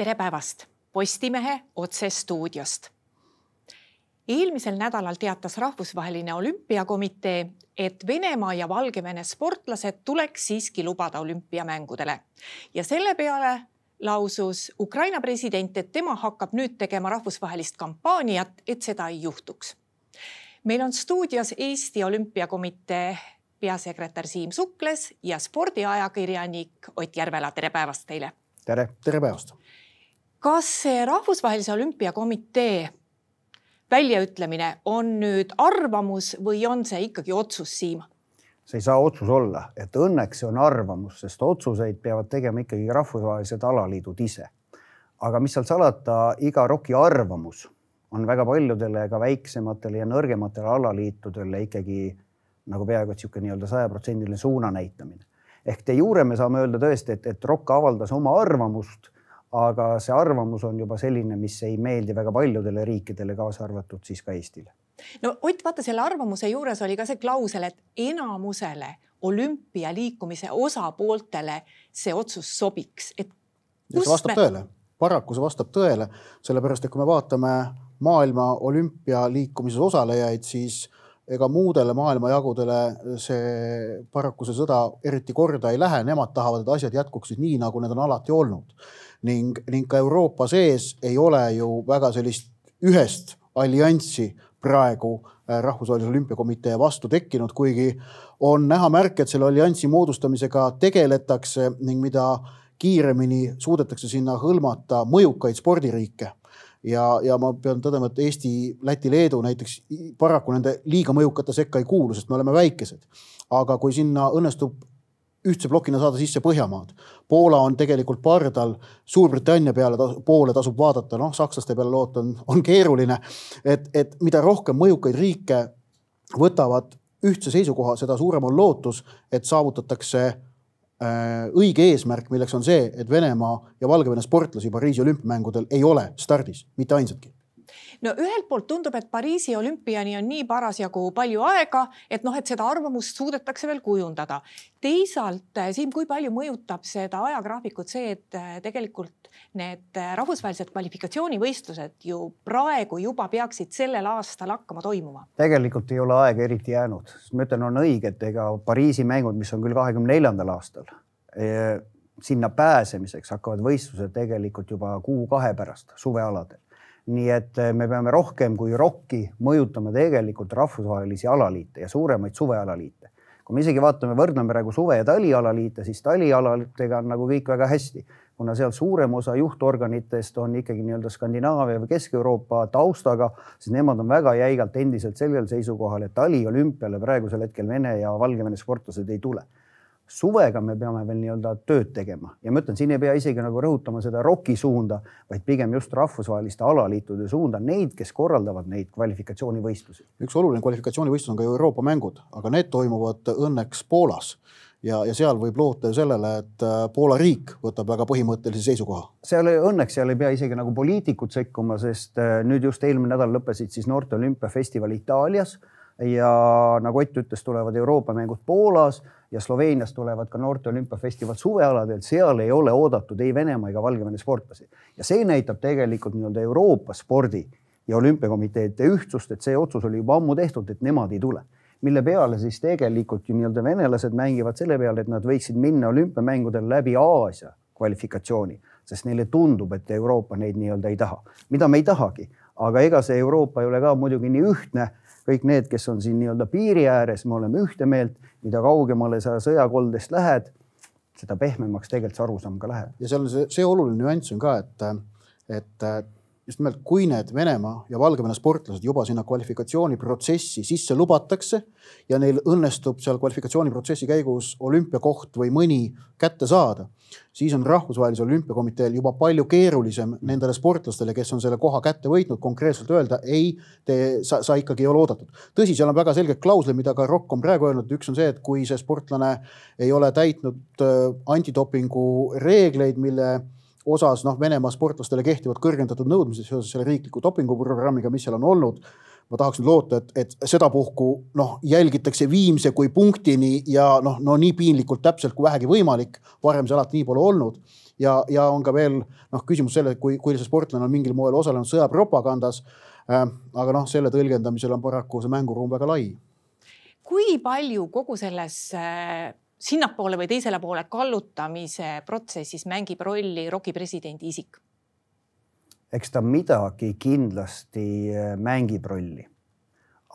tere päevast Postimehe otsestuudiost. eelmisel nädalal teatas Rahvusvaheline Olümpiakomitee, et Venemaa ja Valgevene sportlased tuleks siiski lubada olümpiamängudele ja selle peale lausus Ukraina president, et tema hakkab nüüd tegema rahvusvahelist kampaaniat, et seda ei juhtuks. meil on stuudios Eesti Olümpiakomitee peasekretär Siim Sukles ja spordiajakirjanik Ott Järvela, tere päevast teile. tere, tere päevast kas see Rahvusvahelise Olümpiakomitee väljaütlemine on nüüd arvamus või on see ikkagi otsus, Siim? see ei saa otsus olla, et õnneks see on arvamus, sest otsuseid peavad tegema ikkagi rahvusvahelised alaliidud ise. aga mis seal salata, iga ROK-i arvamus on väga paljudele ka väiksematele ja nõrgematele alaliitudele ikkagi nagu peaaegu et niisugune nii-öelda sajaprotsendiline suuna näitamine. ehk de jure me saame öelda tõesti, et, et ROK avaldas oma arvamust aga see arvamus on juba selline, mis ei meeldi väga paljudele riikidele, kaasa arvatud siis ka Eestile. no Ott, vaata selle arvamuse juures oli ka see klausel, et enamusele olümpialiikumise osapooltele see otsus sobiks, et. see vastab me... tõele, paraku see vastab tõele, sellepärast et kui me vaatame maailma olümpialiikumises osalejaid, siis ega muudele maailmajagudele see paraku see sõda eriti korda ei lähe, nemad tahavad, et asjad jätkuksid nii, nagu need on alati olnud ning, ning ka Euroopa sees ei ole ju väga sellist ühest allianssi praegu äh, Rahvusvahelise Olümpiakomitee vastu tekkinud, kuigi on näha märke, et selle alliansi moodustamisega tegeletakse ning mida kiiremini suudetakse sinna hõlmata mõjukaid spordiriike ja, ja ma pean tõdema, et Eesti, Läti, Leedu näiteks paraku nende liiga mõjukate sekka ei kuulu, sest me oleme väikesed. aga kui sinna õnnestub ühtse plokina saada sisse Põhjamaad. Poola on tegelikult pardal, Suurbritannia peale poole tasub vaadata, noh, sakslaste peale loota on, on keeruline. et, et mida rohkem mõjukaid riike võtavad ühtse seisukoha, seda suurem on lootus, et saavutatakse äh, õige eesmärk, milleks on see, et Venemaa ja Valgevene sportlasi Pariisi olümpiamängudel ei ole stardis, mitte ainsatki no ühelt poolt tundub, et Pariisi olümpiani on nii parasjagu palju aega, et noh, et seda arvamust suudetakse veel kujundada. teisalt, eh, Siim, kui palju mõjutab seda ajagraafikut see, et eh, tegelikult need eh, rahvusvahelised kvalifikatsioonivõistlused ju praegu juba peaksid sellel aastal hakkama toimuma? tegelikult ei ole aega eriti jäänud, ma ütlen, on õige, et ega Pariisi mängud, mis on küll kahekümne neljandal aastal sinna pääsemiseks hakkavad võistlused tegelikult juba kuu-kahe pärast suvealadel nii et eh, me peame rohkem kui ROK-i mõjutama tegelikult rahvusvahelisi alaliite ja suuremaid suvealaliite. kui me isegi vaatame, võrdleme praegu suve ja talialaliite, siis talialalitega on nagu kõik väga hästi, kuna seal suurem osa juhtorganitest on ikkagi nii-öelda Skandinaavia või Kesk-Euroopa taustaga, siis nemad on väga jäigalt endiselt sellel seisukohal, et taliolümpiale praegusel hetkel Vene ja Valgevene sportlased ei tule suvega me peame veel nii-öelda tööd tegema ja ma ütlen, siin ei pea isegi nagu rõhutama seda ROK-i suunda, vaid pigem just rahvusvaheliste alaliitude suunda, neid, kes korraldavad neid kvalifikatsioonivõistlusi. üks oluline kvalifikatsioonivõistlus on ka Euroopa mängud, aga need toimuvad õnneks Poolas ja, ja seal võib loota ju sellele, et äh, Poola riik võtab väga põhimõttelise seisukoha. seal õnneks seal ei pea isegi nagu poliitikud sekkuma, sest äh, nüüd just eelmine nädal lõppesid siis noorte olümpiafestival Itaalias ja nagu Ott ütles, tulevad Euroopa mängud Poolas ja Sloveenias tulevad ka noorte olümpiafestival suvealadel, seal ei ole oodatud ei Venemaa ega Valgevene sportlasi. Ja see näitab tegelikult nii-öelda Euroopa spordi ja olümpiakomiteede ühtsust, et see otsus oli juba ammu tehtud, et nemad ei tule. Mille peale siis tegelikult ju nii-öelda venelased mängivad selle peale, et nad võiksid minna olümpiamängudel läbi Aasia kvalifikatsiooni, sest neile tundub, et Euroopa neid nii-öelda ei taha, mida me ei tahagi, aga ega see Euroopa ei ole ka muidugi nii ühtne kõik need, kes on siin nii-öelda piiri ääres, me oleme ühte meelt, mida kaugemale sa sõjakoldest lähed, seda pehmemaks tegelikult see arusaam ka läheb. ja seal on see, see oluline nüanss on ka, et, et just nimelt, kui need Venemaa ja Valgevene sportlased juba sinna kvalifikatsiooniprotsessi sisse lubatakse ja neil õnnestub seal kvalifikatsiooniprotsessi käigus olümpiakoht või mõni kätte saada, siis on Rahvusvahelisel Olümpiakomiteel juba palju keerulisem nendele sportlastele, kes on selle koha kätte võitnud, konkreetselt öelda ei, te, sa, sa ikkagi ei ole oodatud. tõsi, seal on väga selged klauslid, mida ka ROK on praegu öelnud, üks on see, et kui see sportlane ei ole täitnud äh, antidopingu reegleid, mille osas noh, Venemaa sportlastele kehtivad kõrgendatud nõudmised seoses selle riikliku dopinguprogrammiga, mis seal on olnud. ma tahaks nüüd loota, et, et sedapuhku noh, jälgitakse viimse kui punktini ja noh, no nii piinlikult täpselt kui vähegi võimalik. varem see alati nii pole olnud ja, ja on ka veel noh, küsimus selle, kui, kui see sportlane on mingil moel osalenud sõjapropagandas äh,. aga noh, selle tõlgendamisel on paraku see mänguruum väga lai. kui palju kogu selles äh, sinnapoole või teisele poole kallutamise protsessis mängib rolli ROK-i presidendi isik? eks ta midagi kindlasti äh, mängib rolli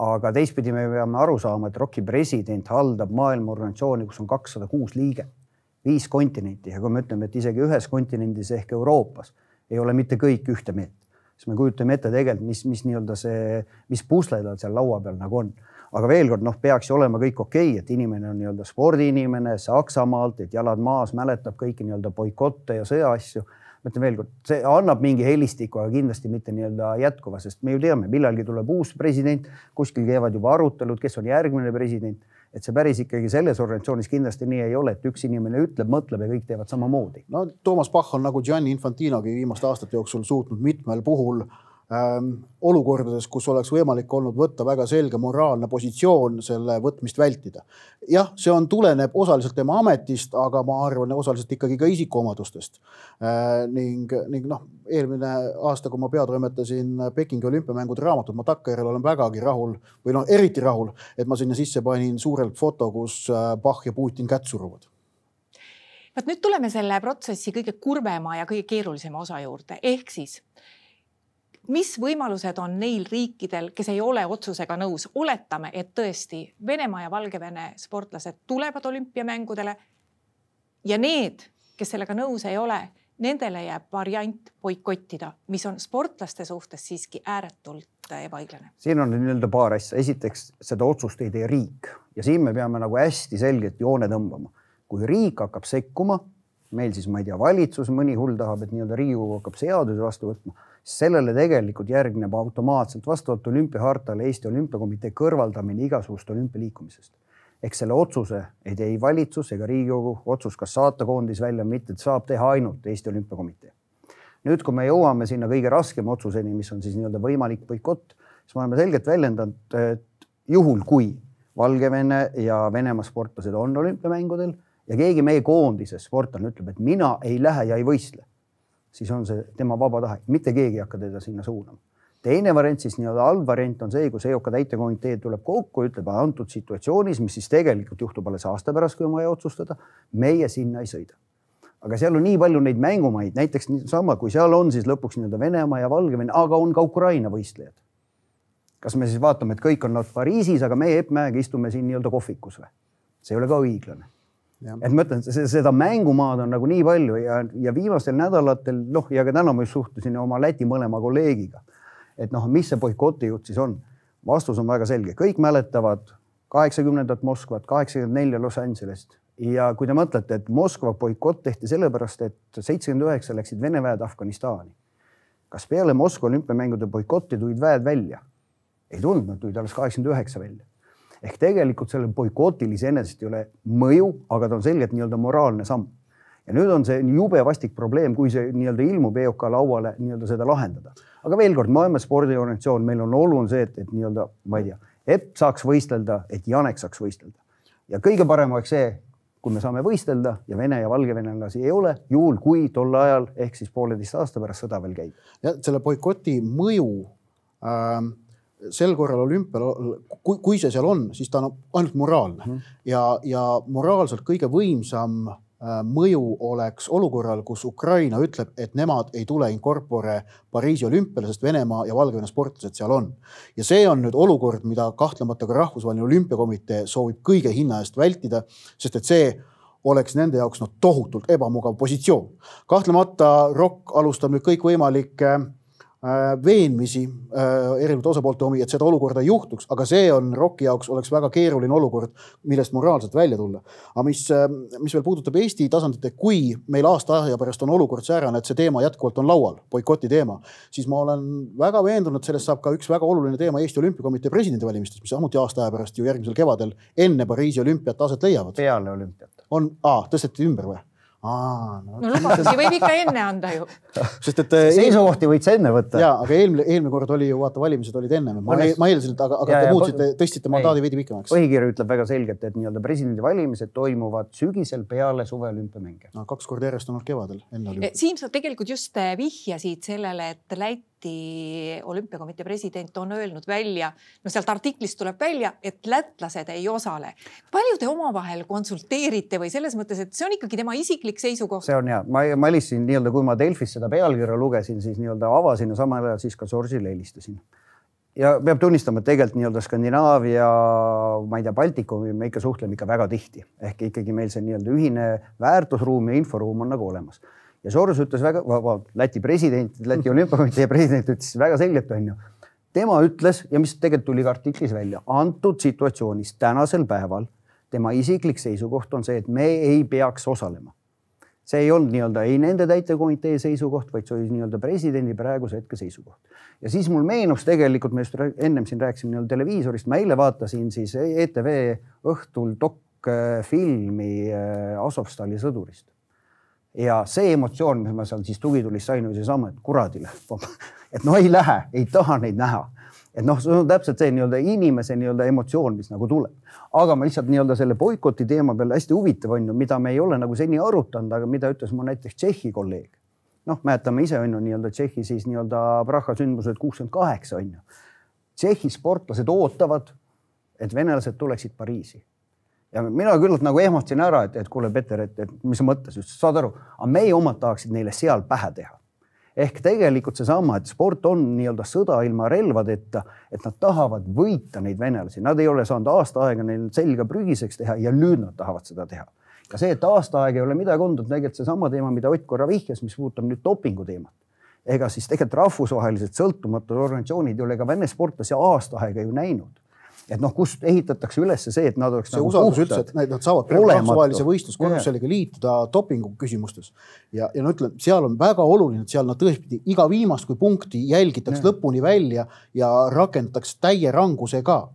aga teistpidi me peame aru saama, et ROK-i president haldab maailma organisatsiooni, kus on kakssada kuus liiget, viis kontinenti ja kui me ütleme, et isegi ühes kontinendis ehk Euroopas ei ole mitte kõik ühte meelt, siis me kujutame ette tegelikult, mis, mis nii-öelda see, mis pusle tal seal laua peal nagu on. Aga veel kord, noh, peaks ju olema kõik okei okay,, et inimene on nii-öelda spordiinimene Saksamaalt, et jalad maas, mäletab kõiki nii-öelda boikotte ja sõjaasju ma ütlen veelkord, see annab mingi helistiku, aga kindlasti mitte nii-öelda jätkuva, sest me ju teame, millalgi tuleb uus president, kuskil käivad juba arutelud, kes on järgmine president. et see päris ikkagi selles organisatsioonis kindlasti nii ei ole, et üks inimene ütleb, mõtleb ja kõik teevad samamoodi. no Toomas Bach on nagu Gianni Infantinogi viimaste aastate jooksul suutnud mitmel puhul äh, olukordades, kus oleks võimalik olnud võtta väga selge moraalne positsioon, selle võtmist vältida. jah, see on, tuleneb osaliselt tema ametist, aga ma arvan, osaliselt ikkagi ka isikuomadustest. Äh, ning, ning noh, eelmine aasta, kui ma peatoimetasin Pekingi olümpiamängude raamatut, ma takkajärjel olen vägagi rahul või noh, eriti rahul, et ma sinna sisse panin suurelt foto, kus äh, Bach ja Putin kätt suruvad vot nüüd tuleme selle protsessi kõige kurvema ja kõige keerulisema osa juurde, ehk siis mis võimalused on neil riikidel, kes ei ole otsusega nõus, oletame, et tõesti Venemaa ja Valgevene sportlased tulevad olümpiamängudele. ja need, kes sellega nõus ei ole, nendele jääb variant boikottida, mis on sportlaste suhtes siiski ääretult ebaõiglane. siin on nii-öelda paar asja, esiteks seda otsust ei tee riik ja siin me peame nagu hästi selgelt joone tõmbama. kui riik hakkab sekkuma, meil siis ma ei tea, valitsus, mõni hull tahab, et nii-öelda Riigikogu hakkab seadusi vastu võtma sellele tegelikult järgneb automaatselt vastavalt olümpiahartale Eesti Olümpiakomitee kõrvaldamine igasugust olümpialiikumisest. eks selle otsuse ei tee ei valitsus ega Riigikogu, otsus, kas saata koondis välja või mitte, saab teha ainult Eesti Olümpiakomitee. nüüd, kui me jõuame sinna kõige raskema otsuseni, mis on siis nii-öelda võimalik boikott, siis me oleme selgelt väljendanud, et juhul kui Valgevene ja Venemaa sportlased on olümpiamängudel ja keegi meie koondises sportlane ütleb, et mina ei lähe ja ei võistle siis on see tema vaba tahe, mitte keegi ei hakka teda sinna suunama. teine variant siis nii-öelda allvariant on see, kus EOK täitekomitee tuleb kokku, ütleb antud situatsioonis, mis siis tegelikult juhtub alles aasta pärast, kui on vaja otsustada, meie sinna ei sõida aga seal on nii palju neid mängumaid, näiteks niisama, kui seal on siis lõpuks nii-öelda Venemaa ja Valgevene, aga on ka Ukraina võistlejad. kas me siis vaatame, et kõik on nad Pariisis, aga meie Epp Mäega istume siin nii-öelda kohvikus või? see ei ole ka õiglane et ma ütlen, seda mängumaad on nagu nii palju ja, ja viimastel nädalatel noh, ja ka täna ma just suhtlesin oma Läti mõlema kolleegiga, et noh, mis see boikoti jutt siis on. vastus on väga selge, kõik mäletavad kaheksakümnendat Moskvat, kaheksakümmend nelja Los Angelest ja kui te mõtlete, et Moskva boikott tehti sellepärast, et seitsekümmend üheksa läksid Vene väed Afganistani. kas peale Moskva olümpiamängude boikotti tulid väed välja? ei tulnud, nad tulid alles kaheksakümmend üheksa välja ehk tegelikult sellel boikotil iseenesest ei ole mõju, aga ta on selgelt nii-öelda moraalne samm. ja nüüd on see jube vastik probleem, kui see nii-öelda ilmub EOK lauale nii-öelda seda lahendada. aga veel kord, oleme spordiorganisatsioon, meil on oluline see, et, et nii-öelda, ma ei tea, Epp saaks võistelda, et Janek saaks võistelda. ja kõige parem oleks see, kui me saame võistelda ja Vene ja Valgevenelasi ei ole, juhul kui tol ajal ehk siis pooleteist aasta pärast sõda veel käib. ja selle boikoti mõju ähm sel korral olümpial, kui, kui see seal on, siis ta on ainult moraalne mm. ja, ja moraalselt kõige võimsam äh, mõju oleks olukorral, kus Ukraina ütleb, et nemad ei tule in corpore Pariisi olümpiale, sest Venemaa ja Valgevene sportlased seal on. ja see on nüüd olukord, mida kahtlemata ka Rahvusvaheline Olümpiakomitee soovib kõige hinna eest vältida, sest et see oleks nende jaoks no tohutult ebamugav positsioon. kahtlemata ROK alustab nüüd kõikvõimalikke Äh, veenmisi äh, erinevate osapoolte omi, et seda olukorda ei juhtuks, aga see on ROK-i jaoks oleks väga keeruline olukord, millest moraalselt välja tulla. aga mis, äh, mis veel puudutab Eesti tasandit, et kui meil aasta aja pärast on olukord säärane, et see teema jätkuvalt on laual, boikoti teema, siis ma olen väga veendunud, sellest saab ka üks väga oluline teema Eesti Olümpiakomitee presidendivalimistes, mis samuti aasta aja pärast ju järgmisel kevadel enne Pariisi olümpiat aset leiavad. peale olümpiat. on, tõsteti ümber või? Aa, no, no lubadusi võib ikka enne anda ju. sest et. Äh, seisukohti võid sa enne võtta. ja, aga eelmine, eelmine kord oli ju vaata, valimised olid enne. ma, ma eeldasin, et aga, aga ja, te muutsite, tõstsite mandaadi veidi pikemaks. põhikiri ütleb väga selgelt, et nii-öelda presidendivalimised toimuvad sügisel peale suveolümpiamänge. no kaks korda järjest olnud kevadel, enne olümpiat. Siim, sa tegelikult just äh, vihjasid sellele, et Läti olümpiakomitee president on öelnud välja, no sealt artiklist tuleb välja, et lätlased ei osale. palju te omavahel konsulteerite või selles mõttes, et see on ikkagi tema isiklik seisukoht? see on hea, ma, ma helistasin nii-öelda, kui ma Delfis seda pealkirja lugesin, siis nii-öelda avasin ja samal ajal siis ka George'ile helistasin. ja peab tunnistama, et tegelikult nii-öelda Skandinaavia, ma ei tea, Baltikumi me ikka suhtleme ikka väga tihti ehk ikkagi meil see nii-öelda ühine väärtusruum ja inforuum on nagu olemas. Ja George ütles väga, Läti president, Läti olümpiakomitee president ütles väga selgelt, onju tema ütles ja mis tegelikult tuli ka artiklis välja, antud situatsioonis tänasel päeval tema isiklik seisukoht on see, et me ei peaks osalema see ei olnud nii-öelda ei nende täitevkomitee seisukoht, vaid see oli nii-öelda presidendi praeguse hetke seisukoht. ja siis mul meenus tegelikult, me just ennem siin rääkisime nii-öelda televiisorist, ma eile vaatasin siis ETV õhtul dokfilmi äh, Azovstali sõdurist. Ja see emotsioon, mis ma seal siis tugitulist sain, oli seesama, et kuradile, et no ei lähe, ei taha neid näha et noh, see on täpselt see nii-öelda inimese nii-öelda emotsioon, mis nagu tuleb. aga ma lihtsalt nii-öelda selle boikoti teema peal hästi huvitav on ju, mida me ei ole nagu seni arutanud, aga mida ütles mu näiteks Tšehhi kolleeg. noh, mäletame ise on ju nii-öelda Tšehhi siis nii-öelda Praha sündmused kuuskümmend kaheksa on ju. Tšehhi sportlased ootavad, et venelased tuleksid Pariisi ja mina küllalt nagu ehmatasin ära, et, et kuule, Peeter, et, et mis mõttes, saad aru, aga meie omad tahaksid neile seal pähe teha ehk tegelikult seesama, et sport on nii-öelda sõda ilma relvadeta, et nad tahavad võita neid venelasi, nad ei ole saanud aasta aega neil selga prügiseks teha ja nüüd nad tahavad seda teha. ja see, et aasta aega ei ole midagi olnud, on tegelikult seesama teema, mida Ott korra vihjas, mis puudutab nüüd dopingu teemat. ega siis tegelikult rahvusvahelised sõltumatud organisatsioonid ei ole ka vene sportlasi aasta aega ju näinud et noh, kust ehitatakse üles see, et nad oleks. see nagu usaldus üldse, et nad saavad rahvusvahelise võistluskorruseliga liituda dopingu küsimustes ja, ja no ütlen, seal on väga oluline, et seal nad tõesti iga viimast kui punkti jälgitakse lõpuni välja ja rakendatakse täie rangusega.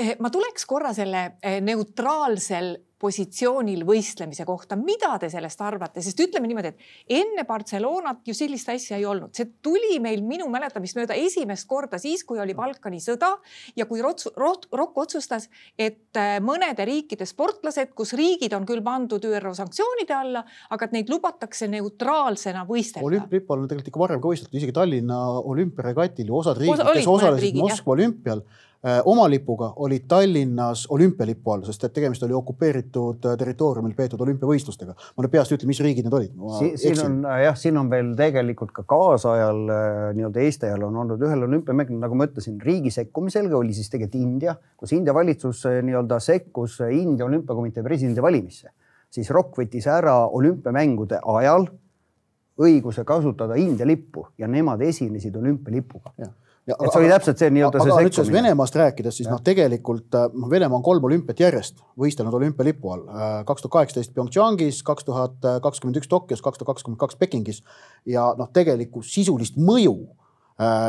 Eh, ma tuleks korra selle eh, neutraalsel positsioonil võistlemise kohta, mida te sellest arvate, sest ütleme niimoodi, et enne Barcelonat ju sellist asja ei olnud, see tuli meil minu mäletamist mööda esimest korda siis, kui oli Balkani sõda ja kui Rotsu, Rot, Rokk otsustas, et äh, mõnede riikide sportlased, kus riigid on küll pandud ÜRO sanktsioonide alla, aga et neid lubatakse neutraalsena võistelda. olümpialipal on tegelikult ikka varem ka võisteldud, isegi Tallinna olümpiaregatil ju osad riigid Osa,, kes osalesid Moskva olümpial oma lipuga olid Tallinnas olümpialipu all, sest et tegemist oli okupeeritud äh, territooriumil peetud olümpiavõistlustega. ma nüüd peast ei ütle, mis riigid need olid. siin, siin on äh, jah, siin on veel tegelikult ka kaasajal nii-öelda Eesti ajal on olnud ühel olümpiamängul, nagu ma ütlesin, riigi sekkumisel oli siis tegelikult India, kus India valitsus nii-öelda sekkus India olümpiakomitee presidendi valimisse, siis ROK võttis ära olümpiamängude ajal õiguse kasutada India lippu ja nemad esinesid olümpialipuga et see oli täpselt see nii-öelda see sekkumine. Venemaast rääkides, siis noh, tegelikult äh, noh, Venemaa on kolm olümpiat järjest võistelnud olümpialipu all. Äh, kaks tuhat kaheksateist PyeongChangis, kaks tuhat kakskümmend üks Tokyos, kaks tuhat kakskümmend kaks Pekingis ja noh, tegelikku sisulist mõju äh,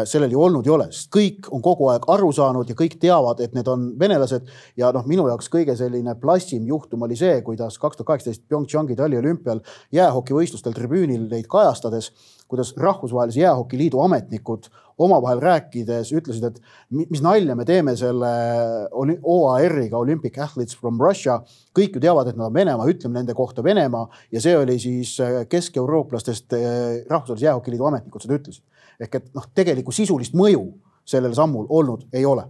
sellel ju olnud ei ole, sest kõik on kogu aeg aru saanud ja kõik teavad, et need on venelased. ja noh, minu jaoks kõige selline plassim juhtum oli see, kuidas kaks tuhat kaheksateist PyeongChangi taliolümpial jäähokivõistlustel tribüünil neid kajastades kuidas Rahvusvahelise Jäähokiliidu ametnikud omavahel rääkides ütlesid, et mis nalja me teeme selle OAR-iga, Olympic Athletes from Russia. kõik ju teavad, et nad on Venemaa, ütleme nende kohta Venemaa ja see oli siis äh, keskeurooplastest äh, Rahvusvahelise Jäähokiliidu ametnikud seda ütlesid. Ehk et noh, tegelikku sisulist mõju sellel sammul olnud ei ole.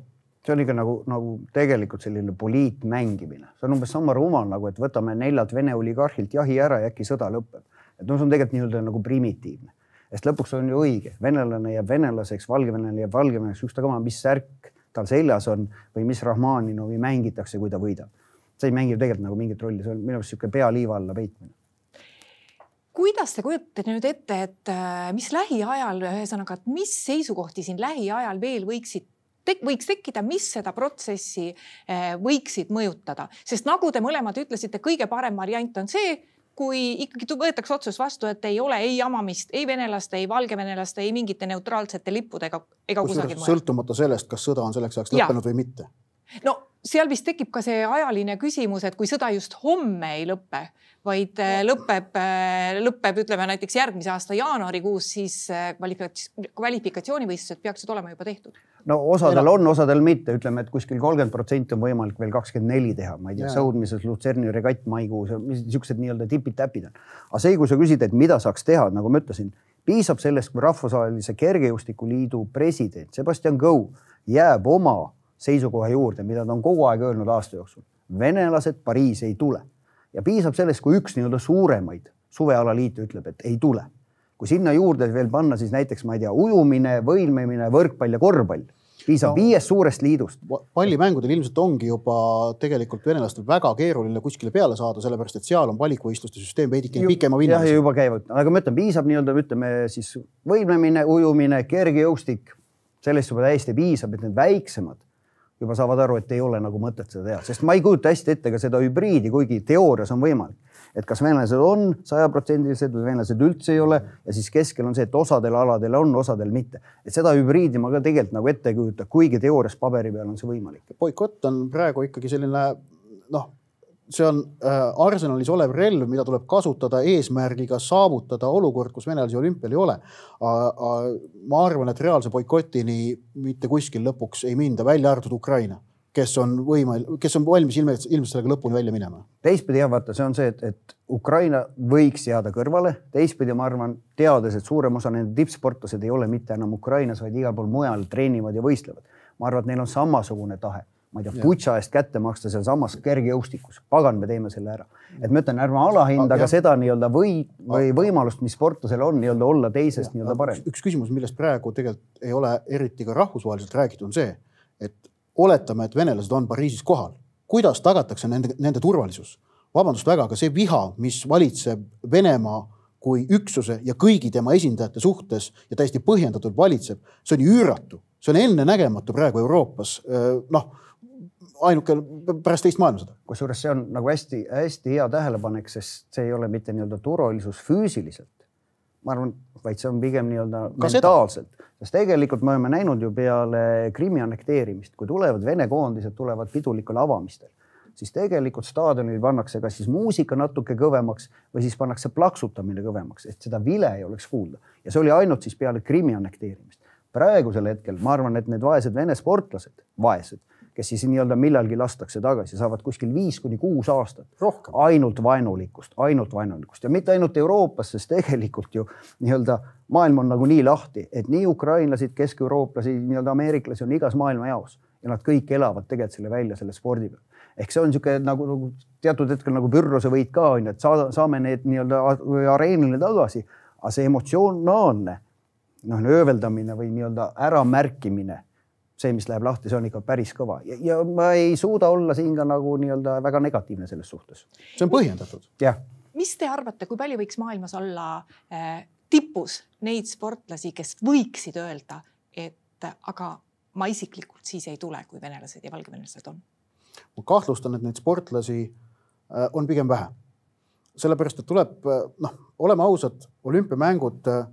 See on ikka nagu, nagu tegelikult selline poliitmängimine, see on umbes sama rumal nagu, et võtame neljalt Vene oligarhilt jahi ära ja äkki sõda lõpeb. et no see on tegelikult nii-öelda nagu primitiivne. Sest lõpuks on ju õige, venelane jääb venelaseks, valgevenelane jääb valgevenelaks, ükstapuha, mis särk tal seljas on või mis Rahmaninovi mängitakse, kui ta võidab. see ei mängi tegelikult nagu mingit rolli, see on minu arust niisugune pea liiva alla peitmine kuidas te kujutate nüüd ette, et äh, mis lähiajal, ühesõnaga, et mis seisukohti siin lähiajal veel võiksid te, võiks tekkida, mis seda protsessi äh, võiksid mõjutada, sest nagu te mõlemad ütlesite, kõige parem variant on see, kui ikkagi võetakse otsus vastu, et ei ole ei jamamist ei venelaste, ei valgevenelaste, ei mingite neutraalsete lippudega ega kusagil mujal. sõltumata sellest, kas sõda on selleks ajaks lõppenud või mitte. no seal vist tekib ka see ajaline küsimus, et kui sõda just homme ei lõpe, vaid äh, lõpeb, äh, lõpeb, ütleme näiteks järgmise aasta jaanuarikuus, siis äh, kvalifikatsioonivõistlused peaksid olema juba tehtud. no osadel on, osadel mitte, ütleme, et kuskil kolmkümmend protsenti on võimalik veel kakskümmend neli teha, ma ei tea, sõudmises Lutserni regatt maikuus, niisugused nii-öelda tipid-täpid on. aga see, kui sa küsid, et mida saaks teha, nagu ma ütlesin, piisab sellest, kui Rahvusvahelise Kergejõustikuliidu president Sebastian Coe jääb oma seisukoha juurde, mida ta on kogu aeg öelnud aasta jooksul. venelased Pariisi ei tule ja piisab sellest, kui üks nii-öelda suuremaid suvealaliite ütleb, et ei tule. kui sinna juurde veel panna siis näiteks, ma ei tea, ujumine, võimlemine, võrkpall ja korvpall, piisab no, viiest suurest liidust. pallimängudel ilmselt ongi juba tegelikult venelastel väga keeruline kuskile peale saada, sellepärast et seal on valikvõistluste süsteem veidike pikema vinnaga. juba käivad, aga ma ütlen, piisab nii-öelda, ütleme siis võimlemine, ujumine, kergejõustik, sellest juba täiesti piisab, et need väiksemad juba saavad aru, et ei ole nagu mõtet seda teha, sest ma ei kujuta hästi ette ka seda hübriidi, kuigi teoorias on võimalik. et kas venelased on sajaprotsendilised või venelased üldse ei ole ja siis keskel on see, et osadel aladel on, osadel mitte. et seda hübriidi ma ka tegelikult nagu ette ei kujuta, kuigi teoorias paberi peal on see võimalik. boikott on praegu ikkagi selline noh see on äh, arsenalis olev relv, mida tuleb kasutada eesmärgiga saavutada olukord, kus venelasi olümpial ei ole. ma arvan, et reaalse boikotini mitte kuskil lõpuks ei minda, välja arvatud Ukraina, kes on võimel-, kes on valmis ilmselt, ilmselt sellega lõpuni välja minema. teistpidi jah, vaata, see on see, et, et Ukraina võiks jääda kõrvale, teistpidi ma arvan, teades, et suurem osa nende tippsportlased ei ole mitte enam Ukrainas, vaid igal pool mujal treenivad ja võistlevad. ma arvan, et neil on samasugune tahe ma ei tea, Butša eest kätte maksta sealsamas kergejõustikus. pagan, me teeme selle ära. et ma ütlen, ärme alahinda ka seda nii-öelda või, või võimalust, mis sportlasel on nii-öelda olla teisest nii-öelda parem. üks küsimus, millest praegu tegelikult ei ole eriti ka rahvusvaheliselt räägitud, on see, et oletame, et venelased on Pariisis kohal. kuidas tagatakse nende, nende turvalisus? vabandust väga, aga see viha, mis valitseb Venemaa kui üksuse ja kõigi tema esindajate suhtes ja täiesti põhjendatult valitseb, see on ju üüratu, see on ennenägematu praegu Euroopas. noh ainuke pärast teist maailmasõda. kusjuures see on nagu hästi-hästi hea tähelepanek, sest see ei ole mitte nii-öelda turvalisus füüsiliselt, ma arvan, vaid see on pigem nii-öelda mentaalselt, sest tegelikult me oleme näinud ju peale Krimmi annekteerimist, kui tulevad Vene koondised, tulevad pidulikul avamistel, siis tegelikult staadionil pannakse kas siis muusika natuke kõvemaks või siis pannakse plaksutamine kõvemaks, et seda vile ei oleks kuulda ja see oli ainult siis peale Krimmi annekteerimist. praegusel hetkel ma arvan, et need vaesed Vene sportlased, vaesed kes siis nii-öelda millalgi lastakse tagasi, saavad kuskil viis kuni kuus aastat. ainult vaenulikkust, ainult vaenulikkust ja mitte ainult Euroopas, sest tegelikult ju nii-öelda maailm on nagunii lahti, et nii ukrainlased, kesk-eurooplasi, nii-öelda ameeriklasi on igas maailma jaos ja nad kõik elavad tegelikult selle välja selle spordi peal. ehk see on niisugune nagu, nagu teatud hetkel nagu Pyrrhose võit ka on ju, et saa, saame need nii-öelda areenile tagasi, aga see emotsionaalne noh, ööveldamine või nii-öelda äramärkimine see, mis läheb lahti, see on ikka päris kõva ja, ja ma ei suuda olla siin ka nagu nii-öelda väga negatiivne selles suhtes. see on põhjendatud. jah. mis te arvate, kui palju võiks maailmas olla äh, tipus neid sportlasi, kes võiksid öelda, et aga ma isiklikult siis ei tule, kui venelased ja valgevenelased on? ma kahtlustan, et neid sportlasi äh, on pigem vähe. sellepärast, et tuleb äh, noh, oleme ausad, olümpiamängud äh,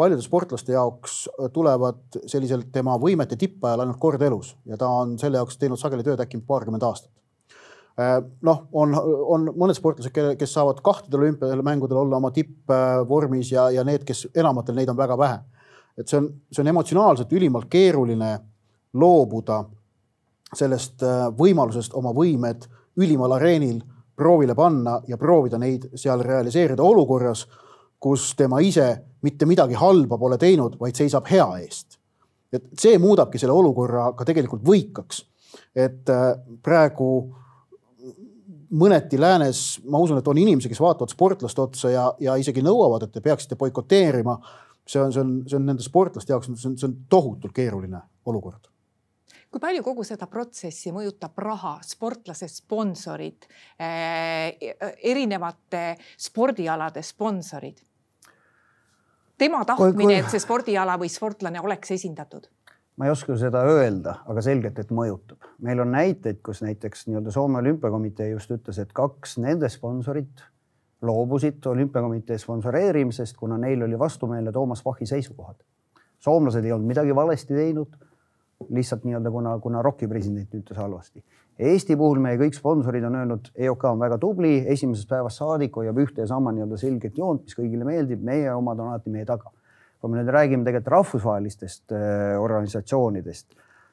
paljude sportlaste jaoks äh, tulevad sellisel tema võimete tippajal ainult kord elus ja ta on selle jaoks teinud sageli tööd äkki paarkümmend aastat. Äh, noh, on, on mõned sportlased, kes saavad kahtedel olümpiamängudel olla oma tippvormis ja, ja need, kes enamatel neid on väga vähe. et see on, see on emotsionaalselt ülimalt keeruline loobuda sellest äh, võimalusest oma võimed ülimal areenil proovile panna ja proovida neid seal realiseerida olukorras kus tema ise mitte midagi halba pole teinud, vaid seisab hea eest. et see muudabki selle olukorra ka tegelikult võikaks. et äh, praegu mõneti läänes, ma usun, et on inimesi, kes vaatavad sportlaste otsa ja, ja isegi nõuavad, et te peaksite boikoteerima. see on, see on, see on nende sportlaste jaoks, see on, see on tohutult keeruline olukord kui palju kogu seda protsessi mõjutab raha, sportlase sponsorid äh,, erinevate spordialade sponsorid? Tema tahtmine, et see spordiala või sportlane oleks esindatud? ma ei oska seda öelda, aga selgelt, et mõjutab. meil on näiteid, kus näiteks nii-öelda Soome olümpiakomitee just ütles, et kaks nende sponsorit loobusid olümpiakomitee sponsoreerimisest, kuna neil oli vastumeelne Toomas Pachi seisukohad. soomlased ei olnud midagi valesti teinud. Lihtsalt nii-öelda kuna, kuna ROK-i president ütles halvasti. Eesti puhul meie kõik sponsorid on öelnud, EOK on väga tubli, esimesest päevast saadik hoiab ühte ja sama nii-öelda selget joont, mis kõigile meeldib, meie omad on alati meie taga. kui me nüüd räägime tegelikult rahvusvahelistest äh, organisatsioonidest,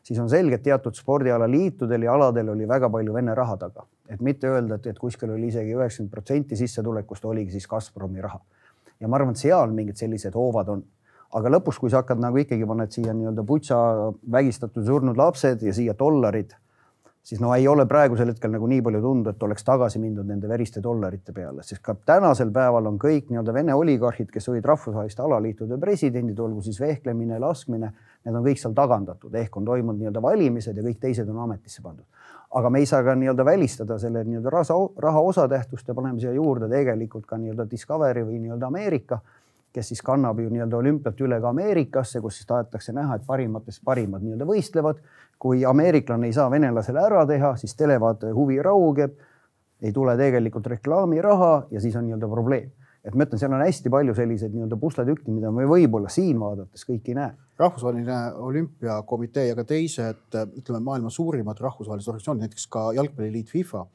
siis on selge, et teatud spordialaliitudel ja aladel oli väga palju Vene raha taga, et mitte öelda, et, et kuskil oli isegi üheksakümmend protsenti sissetulekust oligi siis Gazpromi raha. ja ma arvan, et seal mingid sellised hoovad on aga lõpus, kui sa hakkad nagu ikkagi paned siia nii-öelda putša vägistatud surnud lapsed ja siia dollarid siis no ei ole praegusel hetkel nagu nii palju tunda, et oleks tagasi mindud nende veriste dollarite peale, sest ka tänasel päeval on kõik nii-öelda Vene oligarhid, kes olid rahvusvaheliste alaliitude presidendid, olgu siis vehklemine, laskmine, need on kõik seal tagandatud, ehk on toimunud nii-öelda valimised ja kõik teised on ametisse pandud. aga me ei saa ka nii-öelda välistada selle nii-öelda raha, raha osatähtsust ja paneme siia juurde tegelikult ka nii-öelda Discovery või nii-öelda Ameerika kes siis kannab ju nii-öelda olümpiat üle ka Ameerikasse, kus siis tahetakse näha, et parimatest parimad nii-öelda võistlevad. kui ameeriklane ei saa venelasele ära teha, siis televaataja huvi raugeb, ei tule tegelikult reklaamiraha ja siis on nii-öelda probleem. Et ma ütlen, seal on hästi palju selliseid nii-öelda pusletükki, mida me võib-olla siin vaadates kõik ei näe. rahvusvaheline olümpiakomitee ja ka teised, ütleme maailma suurimad rahvusvahelised organisatsioonid, näiteks ka jalgpalliliit FIFA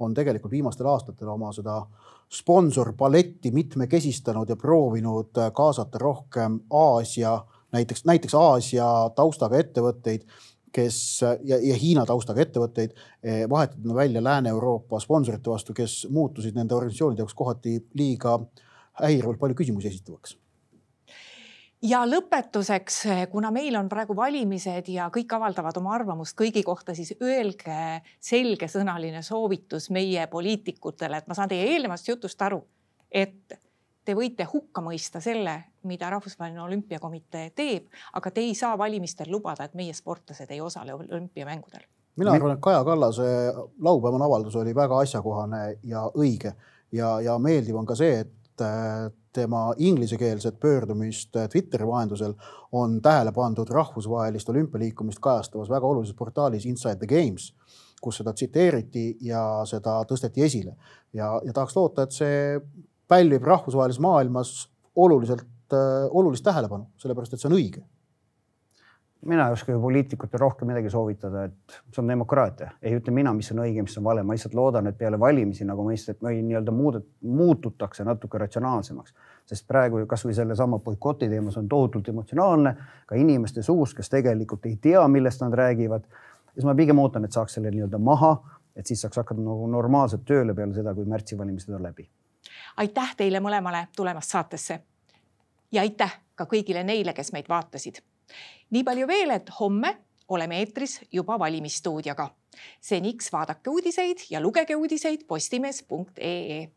on tegelikult viimastel aastatel oma seda sponsorpaletti mitmekesistanud ja proovinud kaasata rohkem Aasia, näiteks, näiteks Aasia taustaga ettevõtteid, kes ja, ja Hiina taustaga ettevõtteid eh, vahetada välja Lääne-Euroopa sponsorite vastu, kes muutusid nende organisatsioonide jaoks kohati liiga häirivalt palju küsimusi esitavaks. Ja lõpetuseks, kuna meil on praegu valimised ja kõik avaldavad oma arvamust kõigi kohta, siis öelge selgesõnaline soovitus meie poliitikutele, et ma saan teie eelnevast jutust aru, et te võite hukka mõista selle, mida Rahvusvaheline Olümpiakomitee teeb, aga te ei saa valimistel lubada, et meie sportlased ei osale olümpiamängudel. mina arvan, et Kaja Kallase laupäevane avaldus oli väga asjakohane ja õige ja, ja meeldiv on ka see, et tema inglisekeelset pöördumist Twitteri vahendusel on tähele pandud rahvusvahelist olümpialiikumist kajastavas väga olulises portaalis Inside the Games, kus seda tsiteeriti ja seda tõsteti esile ja, ja tahaks loota, et see pälvib rahvusvahelises maailmas oluliselt, olulist tähelepanu, sellepärast et see on õige mina ei oska ju poliitikutele rohkem midagi soovitada, et see on demokraatia, ei ütle mina, mis on õige, mis on vale, ma lihtsalt loodan, et peale valimisi nagu mõistet või nii-öelda muudet, muututakse natuke ratsionaalsemaks, sest praegu ju kasvõi sellesama boikoti teemas on tohutult emotsionaalne ka inimeste suus, kes tegelikult ei tea, millest nad räägivad. siis ma pigem ootan, et saaks selle nii-öelda maha, et siis saaks hakata nagu normaalselt tööle peale seda, kui märtsi valimised on läbi. Aitäh teile mõlemale tulemast saatesse. Ja aitäh ka kõigile neile, kes meid vaatasid. Nii palju veel, et homme oleme eetris juba valimisstuudioga. seniks vaadake uudiseid ja lugege uudiseid postimees.ee